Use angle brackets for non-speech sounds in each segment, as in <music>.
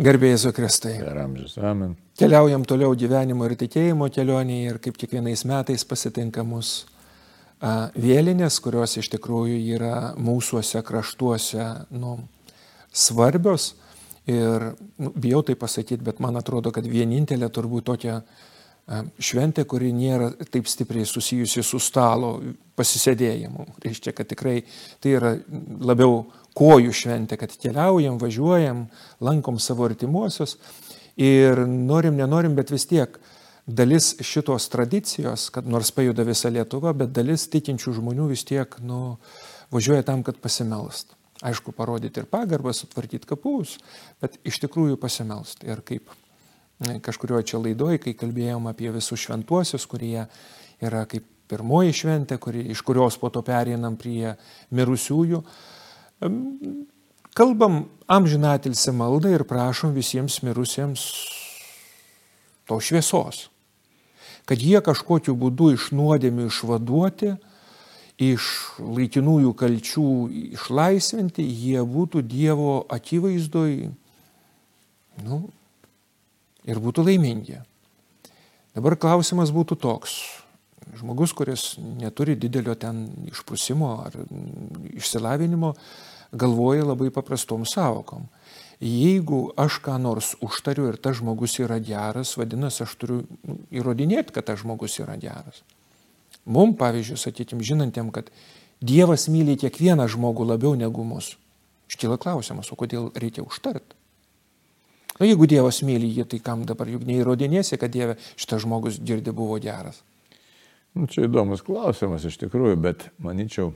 Garbėjai Zukristai. Per amžius. Amen. Keliaujam toliau gyvenimo ir tikėjimo kelionėje ir kaip kiekvienais metais pasitinka mus vėlinės, kurios iš tikrųjų yra mūsųse kraštuose nu, svarbios. Ir nu, bijau tai pasakyti, bet man atrodo, kad vienintelė turbūt tokia šventė, kuri nėra taip stipriai susijusi su stalo pasisėdėjimu. Reiškia, kad tikrai tai yra labiau kojų šventė, kad keliaujam, važiuojam, lankom savo artimuosius ir norim, nenorim, bet vis tiek dalis šitos tradicijos, kad nors pajuda visa Lietuva, bet dalis tikinčių žmonių vis tiek nu, važiuoja tam, kad pasimelst. Aišku, parodyti ir pagarbą, sutvarkyti kapus, bet iš tikrųjų pasimelst. Ir kaip kažkurioje čia laidoje, kai kalbėjom apie visus šventuosius, kurie yra kaip pirmoji šventė, kuri, iš kurios po to pereinam prie mirusiųjų, kalbam amžinatilsi maldą ir prašom visiems mirusiems to šviesos. Kad jie kažkokiu būdu iš nuodėmių išvaduoti, iš laikinųjų kalčių išlaisvinti, jie būtų Dievo akivaizdoj nu, ir būtų laimingi. Dabar klausimas būtų toks. Žmogus, kuris neturi didelio ten išprusimo ar išsilavinimo, galvoja labai paprastom savokom. Jeigu aš ką nors užtariu ir tas žmogus yra geras, vadinasi, aš turiu nu, įrodinėti, kad tas žmogus yra geras. Mums, pavyzdžiui, sakykim, žinantiem, kad Dievas myli kiekvieną žmogų labiau negu mus. Iškyla klausimas, o kodėl reikia užtarti? Nu, jeigu Dievas myli jį, tai kam dabar juk neįrodinėsi, kad Dieve šitas žmogus girdi buvo geras? Nu, čia įdomus klausimas iš tikrųjų, bet manyčiau,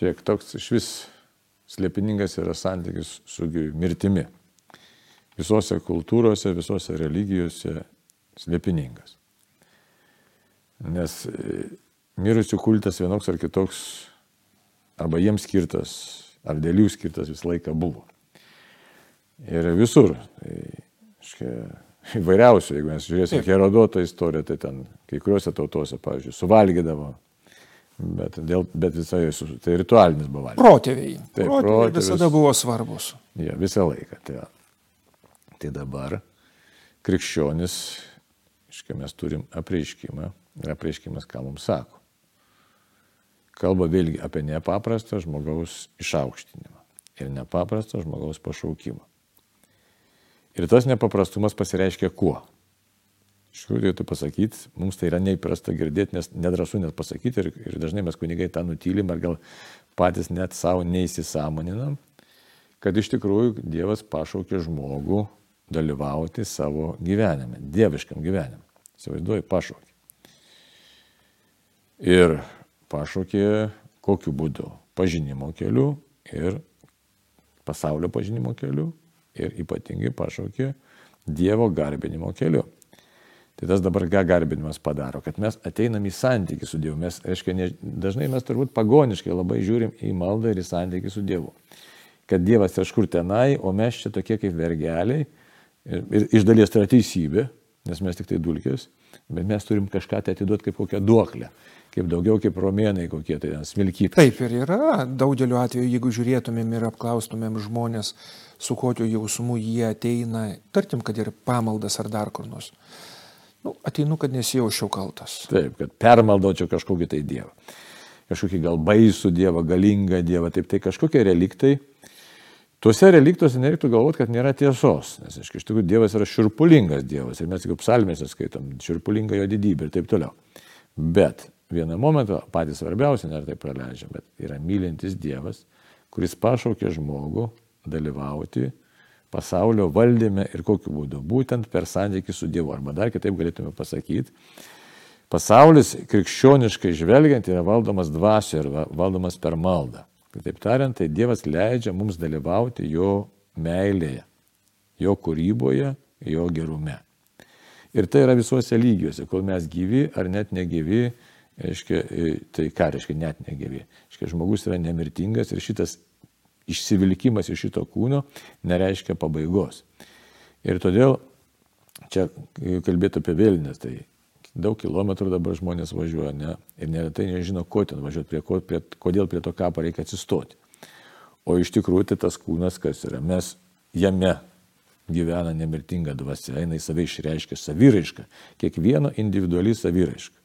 šiek toks iš vis slėpiningas yra santykis su mirtimi. Visose kultūrose, visose religijose slėpiningas. Nes e, mirusių kultas vienoks ar kitoks, arba jiems skirtas, ar dėl jų skirtas visą laiką buvo. Ir visur. Tai, škia, įvairiausių, jeigu mes žiūrėsime Herodoto istoriją, tai ten kai kuriuose tautose, pavyzdžiui, suvalgydavo Bet, dėl, bet visai, tai ritualinis buvo valgymas. Protėviai. Taip, protėviai visada buvo svarbus. Ja, visą laiką. Tai, tai dabar krikščionis, iškai mes turim apreiškimą ir apreiškimas ką mums sako. Kalba vėlgi apie nepaprastą žmogaus išaukštinimą ir nepaprastą žmogaus pašaukimą. Ir tas nepaprastumas pasireiškia kuo? Iš tikrųjų, reikėtų pasakyti, mums tai yra neįprasta girdėti, nes nedrasu net pasakyti ir, ir dažnai mes kunigai tą nutylim ar gal patys net savo neįsisamoninam, kad iš tikrųjų Dievas pašaukė žmogų dalyvauti savo gyvenime, dieviškam gyvenime. Įsivaizduoju, pašaukė. Ir pašaukė kokiu būdu? Pažinimo keliu ir pasaulio pažinimo keliu ir ypatingai pašaukė Dievo garbinimo keliu. Tai tas dabar ką garbinimas padaro, kad mes ateinam į santykių su Dievu. Mes, reiškia, ne, dažnai mes turbūt pagoniškai labai žiūrim į maldą ir į santykių su Dievu. Kad Dievas kažkur tenai, o mes čia tokie kaip vergeliai. Ir, ir iš dalies tai yra teisybė, nes mes tik tai dulkės, bet mes turim kažką tai atiduoti kaip kokią duoklę kaip daugiau kaip romėnai kokie tai smilkyti. Taip ir yra. Daugeliu atveju, jeigu žiūrėtumėm ir apklaustumėm žmonės, su kokiu jausmu jie ateina, tarkim, kad ir pamaldas ar dar kur nors. Nu, ateinu, kad nesijaučiau kaltas. Taip, kad permaldočiau kažkokį tai dievą. Kažkokį gal baisų dievą, galingą dievą, taip tai kažkokie reliktai. Tuose reliktuose nereiktų galvoti, kad nėra tiesos, nes iš tikrųjų Dievas yra širpulingas Dievas ir mes tik psalmėse skaitom širpulinga jo didybė ir taip toliau. Bet vieną momentą patys svarbiausia, neretai praleidžia, bet yra mylintis Dievas, kuris pašaukė žmogų dalyvauti pasaulio valdyme ir kokiu būdu. Būtent per santykį su Dievu. Arba dar kitaip galėtume pasakyti, pasaulis krikščioniškai žvelgiant yra valdomas dvasio ir valdomas per maldą. Kitaip tariant, tai Dievas leidžia mums dalyvauti jo meilėje, jo kūryboje, jo gerume. Ir tai yra visuose lygiuose, kol mes gyvi ar net negyvi, reiškia, tai ką reiškia net negyvi. Reiškia, žmogus yra nemirtingas ir šitas išsivilkimas iš šito kūno nereiškia pabaigos. Ir todėl čia kalbėtų apie vėlinės, tai daug kilometrų dabar žmonės važiuoja ne, ir neretai nežino, ko ten važiuoti, prie ko, prie, kodėl prie to kapo reikia atsistoti. O iš tikrųjų tai tas kūnas kas yra. Mes jame gyvena nemirtinga dvasia, jinai savai išreiškia saviraišką, kiekvieno individuali saviraiška.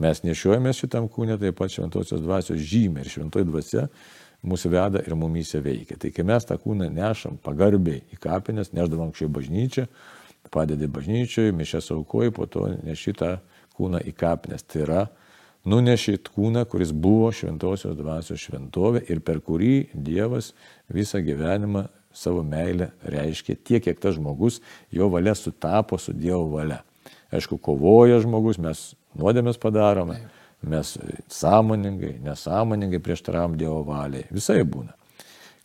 Mes nešiojame šitam kūnė taip pat šventosios dvasios žymė ir šventoji dvasia mūsų veda ir mumyse veikia. Tai kai mes tą kūną nešam pagarbiai į kapines, neždavom anksčiau bažnyčią, padedi bažnyčiai, mišęs aukoji, po to neši tą kūną į kapines. Tai yra nunešit kūną, kuris buvo šventosios dvasios šventovė ir per kurį Dievas visą gyvenimą savo meilę reiškia tiek, kiek tas žmogus, jo valia sutapo su Dievo valia. Aišku, kovoja žmogus, mes nuodėmės padarome, mes sąmoningai, nesąmoningai prieštaravom Dievo valiai. Visai būna.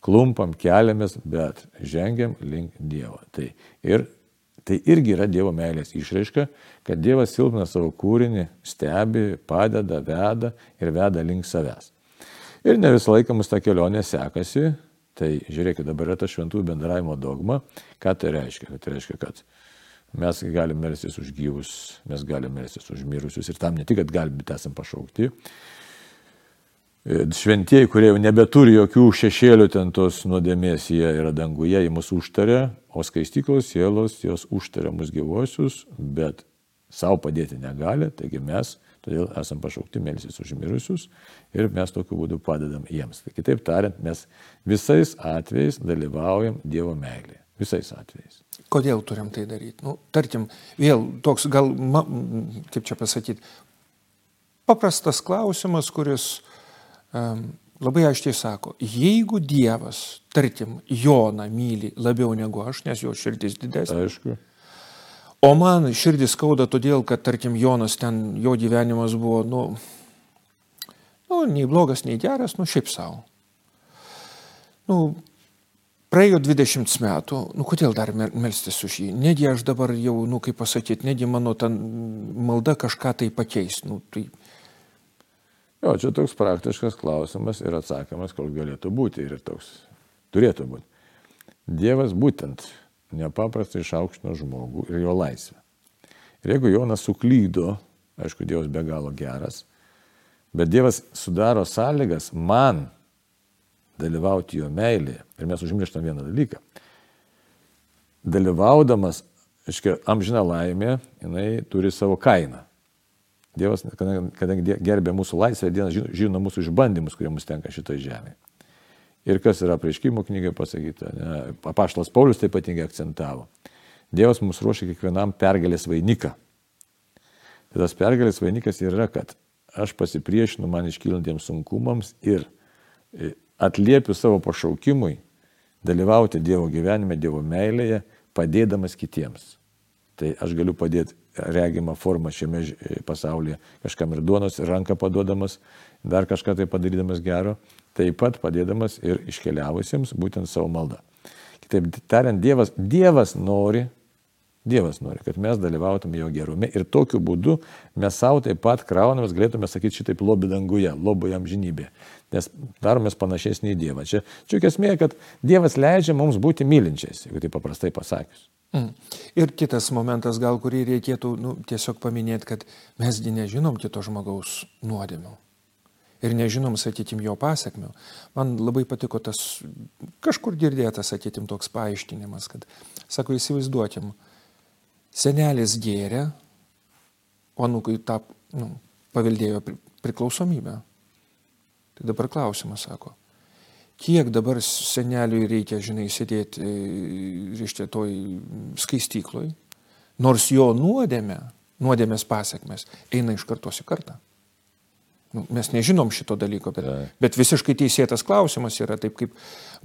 Klumpam, keliamės, bet žengiam link Dievo. Tai, ir, tai irgi yra Dievo meilės išraiška, kad Dievas silpna savo kūrinį, stebi, padeda, veda ir veda link savęs. Ir ne visą laiką mums ta kelionė sekasi, Tai žiūrėkit, dabar yra ta šventųjų bendravimo dogma. Ką tai reiškia? Tai reiškia, kad mes galime melstis už gyvus, mes galime melstis už mirusius ir tam ne tik, kad galime, bet esame pašaukti. Šventieji, kurie jau nebeturi jokių šešėlių ten tos nuodėmės, jie yra danguje, jie mus užtarė, o skaistyklos sielos jos užtarė mus gyvosius, bet savo padėti negali, taigi mes Todėl esam pašaukti melsis už mirusius ir mes tokiu būdu padedam jiems. Tai kitaip tariant, mes visais atvejais dalyvaujam Dievo meilėje. Visais atvejais. Kodėl turim tai daryti? Nu, tarkim, vėl toks gal, ma, kaip čia pasakyti, paprastas klausimas, kuris um, labai aiškiai sako, jeigu Dievas, tarkim, Joną myli labiau negu aš, nes jo širdis didesnė. Aišku. O man širdis skauda todėl, kad, tarkim, Jonas ten, jo gyvenimas buvo, nu, nu nei blogas, nei geras, nu, šiaip savo. Nu, praėjo 20 metų, nu, kodėl dar melstis už jį? Negi aš dabar jau, nu, kaip pasakyti, negi mano ta malda kažką tai pakeis. Nu, tai... Jo, čia toks praktiškas klausimas ir atsakymas, kol galėtų būti ir toks turėtų būti. Dievas būtent nepaprastai išaukštino žmogų ir jo laisvę. Ir jeigu Jonas suklydo, aišku, Dievas be galo geras, bet Dievas sudaro sąlygas man dalyvauti jo meilėje. Ir mes užmirštam vieną dalyką. Dalyvaudamas, aiškiai, amžina laimė, jinai turi savo kainą. Dievas, kadangi gerbė mūsų laisvę, Dievas žino mūsų išbandymus, kurie mums tenka šitoje žemėje. Ir kas yra prieškimo knygai pasakyta, apaštalas Paulius taip ypatingai akcentavo. Dievas mums ruošia kiekvienam pergalės vainiką. Tai tas pergalės vainikas yra, kad aš pasipriešinu man iškylantiems sunkumams ir e, atliepiu savo pašaukimui dalyvauti Dievo gyvenime, Dievo meilėje, padėdamas kitiems. Tai aš galiu padėti regimą formą šiame pasaulyje, kažkam ir duonos, ir ranką paduodamas, dar kažką tai padarydamas gero, taip pat padėdamas ir iškeliavusiems būtent savo maldą. Kitaip tariant, Dievas, Dievas nori, Dievas nori, kad mes dalyvautume jo gerume ir tokiu būdu mes savo taip pat kraunamės, galėtume sakyti šitaip lobį danguje, lobų jam žinybė, nes daromės panašesnį į Dievą. Čia, čia esmė, kad Dievas leidžia mums būti mylinčiais, jeigu tai paprastai pasakius. Mm. Ir kitas momentas, gal kurį reikėtų nu, tiesiog paminėti, kad mesgi nežinom kito žmogaus nuodėmių ir nežinom, sakytim, jo pasiekmių. Man labai patiko tas kažkur girdėtas, sakytim, toks paaiškinimas, kad, sako, įsivaizduokim, senelis gėrė, o anukui tą nu, paveldėjo priklausomybę. Tai dabar klausimas, sako, kiek dabar seneliui reikia, žinai, sėdėti, reiškia, toj skaistykloj, nors jo nuodėmė, nuodėmės pasiekmes eina iš kartos į kartą. Nu, mes nežinom šito dalyko, bet, ja. bet visiškai teisėtas klausimas yra taip, kaip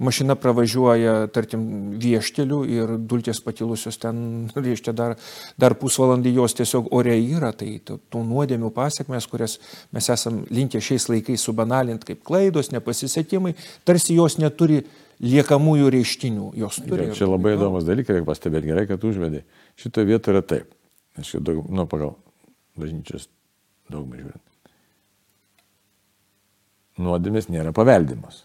mašina pravažiuoja, tarkim, viešteliu ir dulkės patilusios ten, <laughs> reiškia, dar, dar pusvalandį jos tiesiog ore yra, tai tų nuodėmių pasiekmes, kurias mes esam linkę šiais laikais subanalinti kaip klaidos, nepasisekimai, tarsi jos neturi liekamųjų reištinių, jos turi. Ja, čia labai įdomus dalykas, reikia pastebėti gerai, kad užvedai. Šitoje vietoje yra taip, aš jau daug, nu, pagal bažnyčios daugumą žiūrint nuodėmės nėra paveldimos.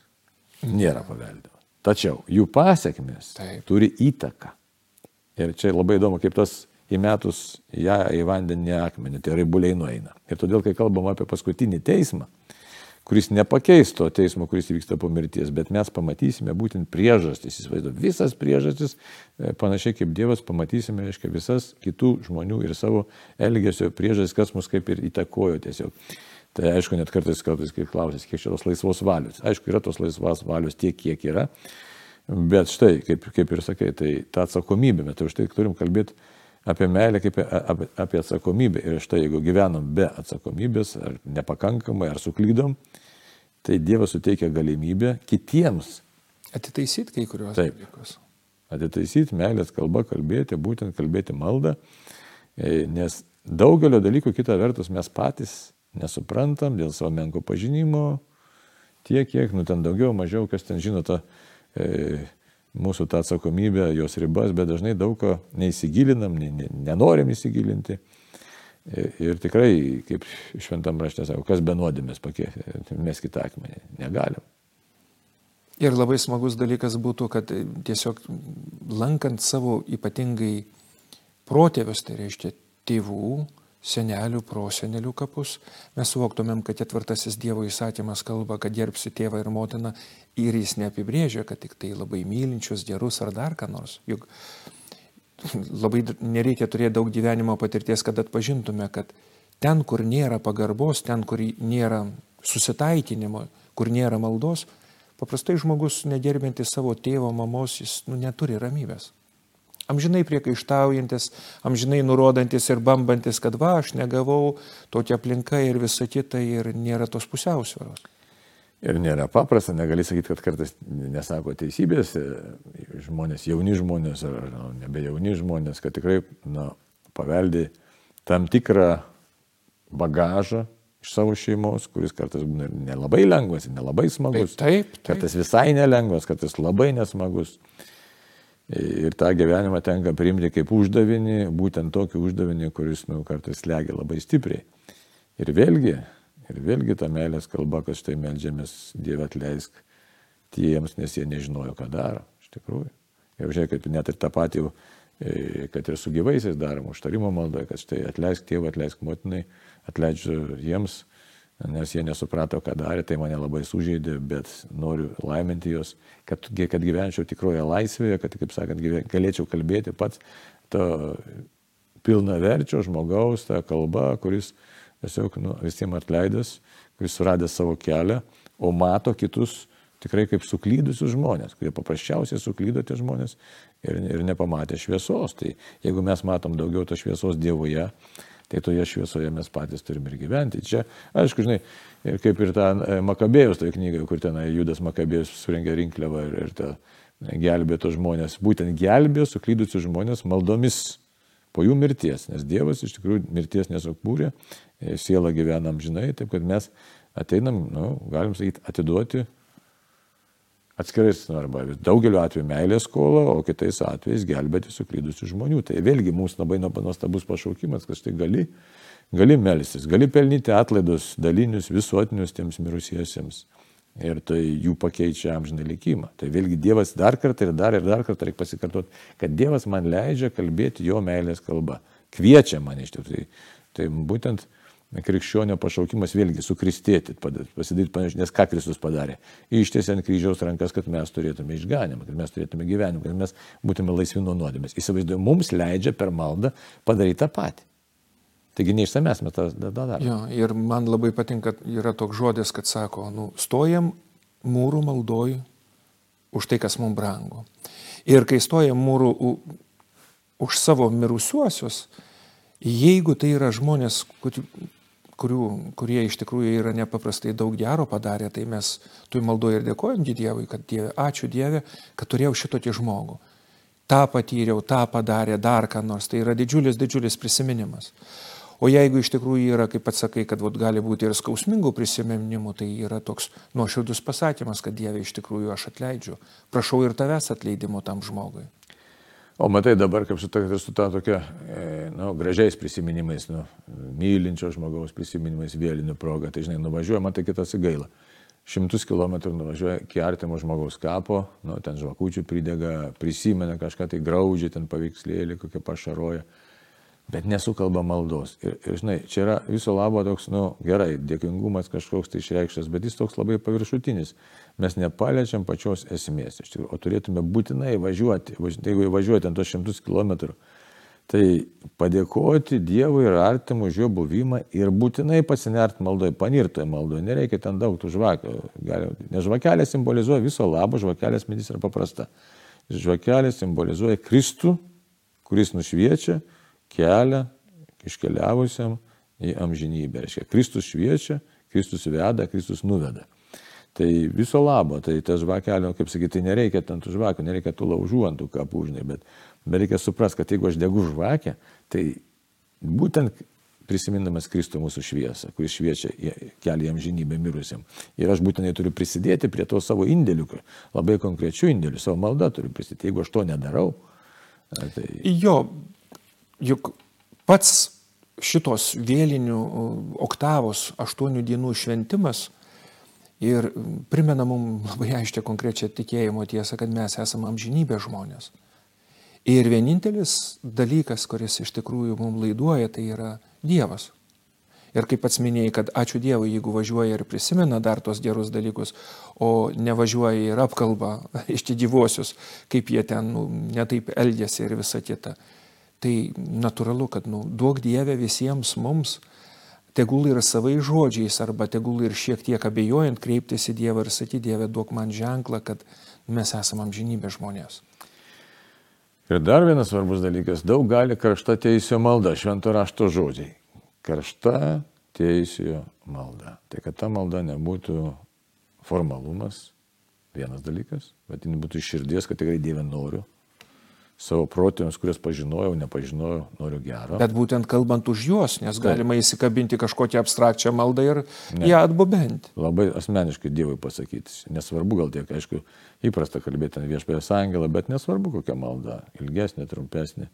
Nėra paveldimos. Tačiau jų pasiekmes Taip. turi įtaką. Ir čia labai įdomu, kaip tas įmetus ją į vandenį akmenį, tai raibuliai nueina. Ir todėl, kai kalbam apie paskutinį teismą, kuris nepakeis to teismo, kuris įvyksta po mirties, bet mes pamatysime būtent priežastis, įsivaizduoju, visas priežastis, e, panašiai kaip Dievas, pamatysime, reiškia, visas kitų žmonių ir savo elgesio priežastis, kas mus kaip ir įtakojo tiesiog. Tai aišku, net kartais, kartais kaip klausys, kiek čia tos laisvos valios. Aišku, yra tos laisvos valios tiek, kiek yra, bet štai, kaip, kaip ir sakai, tai ta atsakomybė, bet už tai turim kalbėti apie meilę kaip apie, apie atsakomybę. Ir štai jeigu gyvenam be atsakomybės, ar nepakankamai, ar suklydom, tai Dievas suteikia galimybę kitiems. Atitaisyti kai kuriuos Taip. dalykus. Atitaisyti meilės kalbą, kalbėti, būtent kalbėti maldą, e, nes daugelio dalykų kita vertus mes patys nesuprantam dėl savo menko pažinimo, tiek, kiek, nu ten daugiau, mažiau, kas ten žino tą e, mūsų tą atsakomybę, jos ribas, bet dažnai daug ko neįsigilinam, ne, ne, nenorim įsigilinti. Ir, ir tikrai, kaip šventam rašte sako, kas be nuodėmės pakėlė, mes kitą akmenį negalim. Ir labai smagus dalykas būtų, kad tiesiog lankant savo ypatingai protėvius, tai reiškia tėvų, senelių, prosenelių kapus, mes suvoktumėm, kad ketvirtasis Dievo įsakymas kalba, kad gerbsi tėvą ir motiną ir jis neapibrėžia, kad tik tai labai mylinčius, gerus ar dar ką nors. Juk labai nereikia turėti daug gyvenimo patirties, kad atpažintume, kad ten, kur nėra pagarbos, ten, kur nėra susitaikinimo, kur nėra maldos, paprastai žmogus negerbintis savo tėvo, mamos, jis nu, neturi ramybės amžinai priekaištaujantis, amžinai nurodantis ir bambantis, kad va, aš negavau tokia aplinka ir visa kita ir nėra tos pusiausvėros. Ir nėra paprasta, negali sakyti, kad kartais nesako teisybės, žmonės, jauni žmonės ar nu, nebe jauni žmonės, kad tikrai nu, paveldi tam tikrą bagažą iš savo šeimos, kuris kartais būna nelabai lengvas, nelabai smagus. Taip, taip, taip. Kartais visai nelengvas, kartais labai nesmagus. Ir tą gyvenimą tenka priimti kaip uždavinį, būtent tokį uždavinį, kuris nu, kartais legia labai stipriai. Ir vėlgi, ir vėlgi ta meilės kalba, kad štai melžiamės Dievą atleisk tiems, nes jie nežinojo, ką daro. Iš tikrųjų. Ir žiūrėk, kad net ir tą patį, e, kad ir su gyvaisiais darom užtarimo maldoje, kad štai atleisk tėvą, atleisk motinai, atleidžiu jiems, nes jie nesuprato, ką darė, tai mane labai sužeidė, bet noriu laiminti juos, kad, kad gyvenčiau tikroje laisvėje, kad, kaip sakant, galėčiau kalbėti pats to pilna verčio žmogaus, tą kalbą, kuris tiesiog nu, visiems atleidęs, kuris suradęs savo kelią, o mato kitus tikrai kaip suklydusius žmonės, kurie paprasčiausiai suklydo tie žmonės ir, ir nepamatė šviesos. Tai jeigu mes matom daugiau tos šviesos Dievoje, tai toje šviesoje mes patys turime ir gyventi. Čia, aišku, žinai, kaip ir tą e, Makabėjus toje knygoje, kur ten Judas Makabėjus surengė rinkliavą ir, ir tą gelbėjo tos žmonės, būtent gelbėjo suklydusius žmonės maldomis po jų mirties, nes Dievas iš tikrųjų mirties nesukūrė, e, siela gyvenam žinai, taip kad mes ateinam, nu, galim sakyti, atiduoti atskirais, arba daugeliu atveju meilės skolą, o kitais atvejais gelbėti suklydusių žmonių. Tai vėlgi mums labai nuostabus pašaukimas, kad štai gali, gali melstis, gali pelnyti atlaidus dalinius visuotinius tiems mirusiesiems. Ir tai jų pakeičia amžiną likimą. Tai vėlgi Dievas dar kartą ir dar ir dar kartą reikia pasikartoti, kad Dievas man leidžia kalbėti jo meilės kalba. Kviečia mane iš tikrųjų. Tai, tai būtent krikščionio pašaukimas vėlgi sukristėti, pasidaryti panašiai, nes ką Kristus padarė. Ištiesė ant kryžiaus rankas, kad mes turėtume išganimą, kad mes turėtume gyvenimą, kad mes būtume laisvi nuo nuodėmės. Įsivaizduoju, mums leidžia per maldą padaryti tą patį. Taigi neišsamės mes tą darome. Jo, ir man labai patinka, yra toks žodis, kad sako, nu, stojam mūrų maldoj už tai, kas mums brangu. Ir kai stojam mūrų už savo mirusiuosius, jeigu tai yra žmonės, kurių, kurie iš tikrųjų yra nepaprastai daug gero padarę, tai mes tu maldoje ir dėkojom Dievui, kad Dieve, ačiū Dieve, kad turėjau šitokį žmogų. Ta patyriau, tą padarė, dar ką nors. Tai yra didžiulis, didžiulis prisiminimas. O jeigu iš tikrųjų yra, kaip pats sakai, kad vat, gali būti ir skausmingų prisiminimų, tai yra toks nuoširdus pasakymas, kad Dieve iš tikrųjų aš atleidžiu. Prašau ir tavęs atleidimo tam žmogui. O matai dabar, kaip su ta, su ta tokia, e, nu, gražiais prisiminimais, nu, mylinčio žmogaus prisiminimais vėlinių proga, tai žinai, nuvažiuoja, man tai kitas įgaila. Šimtus kilometrų nuvažiuoja iki artimo žmogaus kapo, nu, ten žvakučių pridega, prisimena kažką tai graudžiai, ten paveikslėlį, kokią pašaroja. Bet nesukalba maldos. Ir, ir žinai, čia yra viso labo toks, nu gerai, dėkingumas kažkoks tai išreikštas, bet jis toks labai paviršutinis. Mes nepaliečiam pačios esmės, iš tikrųjų, o turėtume būtinai važiuoti, jeigu važiuoti ant tos šimtus kilometrų, tai padėkoti Dievui ir artimui už jo buvimą ir būtinai pasinert maldoje, panirtoje maldoje, nereikia ten daug tų žvakių, nes žvakelė simbolizuoja viso labo, žvakelės mintis yra paprasta. Žvakelė simbolizuoja Kristų, kuris nušviečia kelią iškeliavusiam į amžinybę. Reiškia, Kristus šviečia, Kristus veda, Kristus nuveda. Tai viso labo, tai tas žvakelio, kaip sakyti, tai nereikia ten tų žvakių, nereikia tų laužų ant tų kapų, žinai, bet, bet reikia suprasti, kad jeigu aš degu žvakę, tai būtent prisimindamas Kristų mūsų šviesą, kuris šviečia kelią amžinybę mirusiam. Ir aš būtinai turiu prisidėti prie to savo indėlių, labai konkrečių indėlių, savo maldą turiu prisidėti. Jeigu aš to nedarau, tai... Jo, juk pats šitos vėlinių oktavos aštuonių dienų šventimas ir primena mums labai aiškiai konkrečią tikėjimo tiesą, kad mes esame amžinybė žmonės. Ir vienintelis dalykas, kuris iš tikrųjų mums laiduoja, tai yra Dievas. Ir kaip pats minėjai, kad ačiū Dievui, jeigu važiuoja ir prisimena dar tos gerus dalykus, o nevažiuoja ir apkalba <laughs> iš gyvuosius, kaip jie ten nu, netaip elgėsi ir visa kita. Tai natūralu, kad nu, duok Dievę visiems mums, tegul ir savai žodžiais, arba tegul ir šiek tiek abejojant kreiptis į Dievą ir sakyti, Dieve, duok man ženklą, kad mes esame amžinybė žmonės. Ir dar vienas svarbus dalykas, daug gali karšta teisėjo malda, švento rašto žodžiai. Karšta teisėjo malda. Tai kad ta malda nebūtų formalumas, vienas dalykas, bet jin būtų iš širdies, kad tikrai Dieve noriu, savo protėviams, kuriuos pažinojau, nepažinojau, noriu gero. Bet būtent kalbant už juos, nes Taip. galima įsikabinti kažkokią abstrakčią maldą ir ne. ją atbubenti. Labai asmeniškai Dievui pasakyti. Nesvarbu gal tiek, aišku, įprasta kalbėti ant viešpės angelą, bet nesvarbu kokia malda. Ilgesnė, trumpesnė.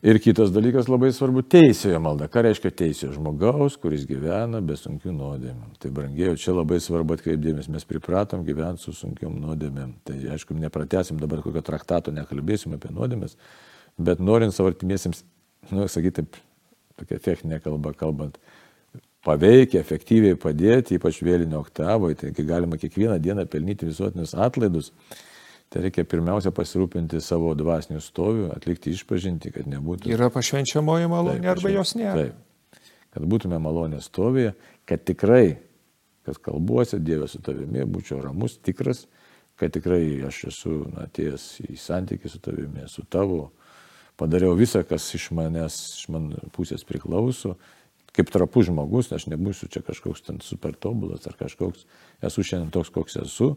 Ir kitas dalykas labai svarbu - teisėjo malda. Ką reiškia teisėjo žmogaus, kuris gyvena be sunkių nuodėmėm. Tai brangėjo, čia labai svarbu atkreipdėmės, mes pripratom gyventi su sunkiom nuodėmėm. Tai aišku, nepratesim dabar kokio traktato, nekalbėsim apie nuodėmės, bet norint savo artimiesiems, nu, sakyti, tokia techninė kalba kalbant, paveikia, efektyviai padėti, ypač vėlinio oktavoje, tai galima kiekvieną dieną pelnyti visuotinius atlaidus Tai reikia pirmiausia pasirūpinti savo dvasinių stovių, atlikti išpažinti, kad nebūtų. Yra pašvenčiamoji malonė taip, arba jos nėra. Taip. Kad būtume malonės stovėje, kad tikrai, kad kalbuosi Dievė su tavimi, būčiau ramus, tikras, kad tikrai aš esu na, atėjęs į santykių su tavimi, su tavo, padariau visą, kas iš manęs, iš man pusės priklauso kaip trapus žmogus, aš nebūsiu čia kažkoks ten super tobulas ar kažkoks, esu šiandien toks, koks esu,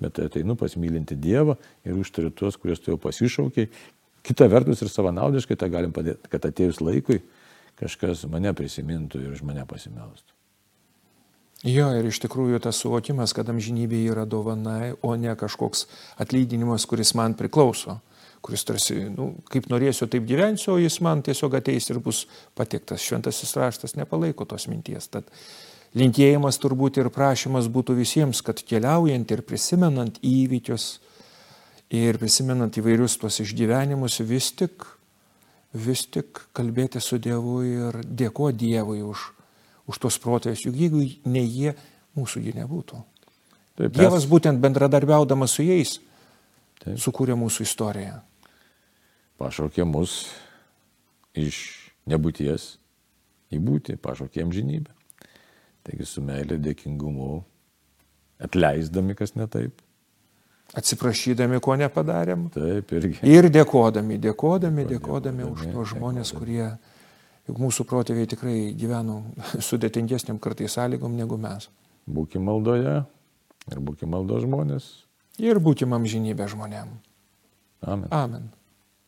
bet ateinu pasimylinti Dievą ir užtariu tuos, kuriuos tu jau pasišaukiai. Kita vertus ir savanaudiškai tą galim padėti, kad atėjus laikui kažkas mane prisimintų ir už mane pasimelstų. Jo, ir iš tikrųjų tas suvokimas, kad amžinybė yra dovana, o ne kažkoks atlyginimas, kuris man priklauso kuris tarsi, nu, kaip norėsiu, taip gyvensiu, o jis man tiesiog ateis ir bus patiktas. Šventasis raštas nepalaiko tos minties. Tad linkėjimas turbūt ir prašymas būtų visiems, kad keliaujant ir prisimenant įvykius ir prisimenant įvairius tuos išgyvenimus, vis tik, vis tik kalbėti su Dievu ir dėkoti Dievui už, už tos protėvius, juk jeigu ne jie, mūsųgi nebūtų. Taip, Dievas būtent bendradarbiaudamas su jais Taip. sukūrė mūsų istoriją pašaukė mus iš nebūties į būti, pašaukė amžinybę. Taigi su meilė dėkingumu, atleisdami kas ne taip. Atsiprašydami, ko nepadarėm. Taip, irgi. Ir dėkodami, dėkodami, dėkodami už tos žmonės, kurie, juk mūsų protėviai tikrai gyveno <laughs> sudėtingesniam kartais sąlygom negu mes. Būkime maldoje ir būkime maldo žmonės. Ir būkime amžinybė žmonėm. Amen. Amen.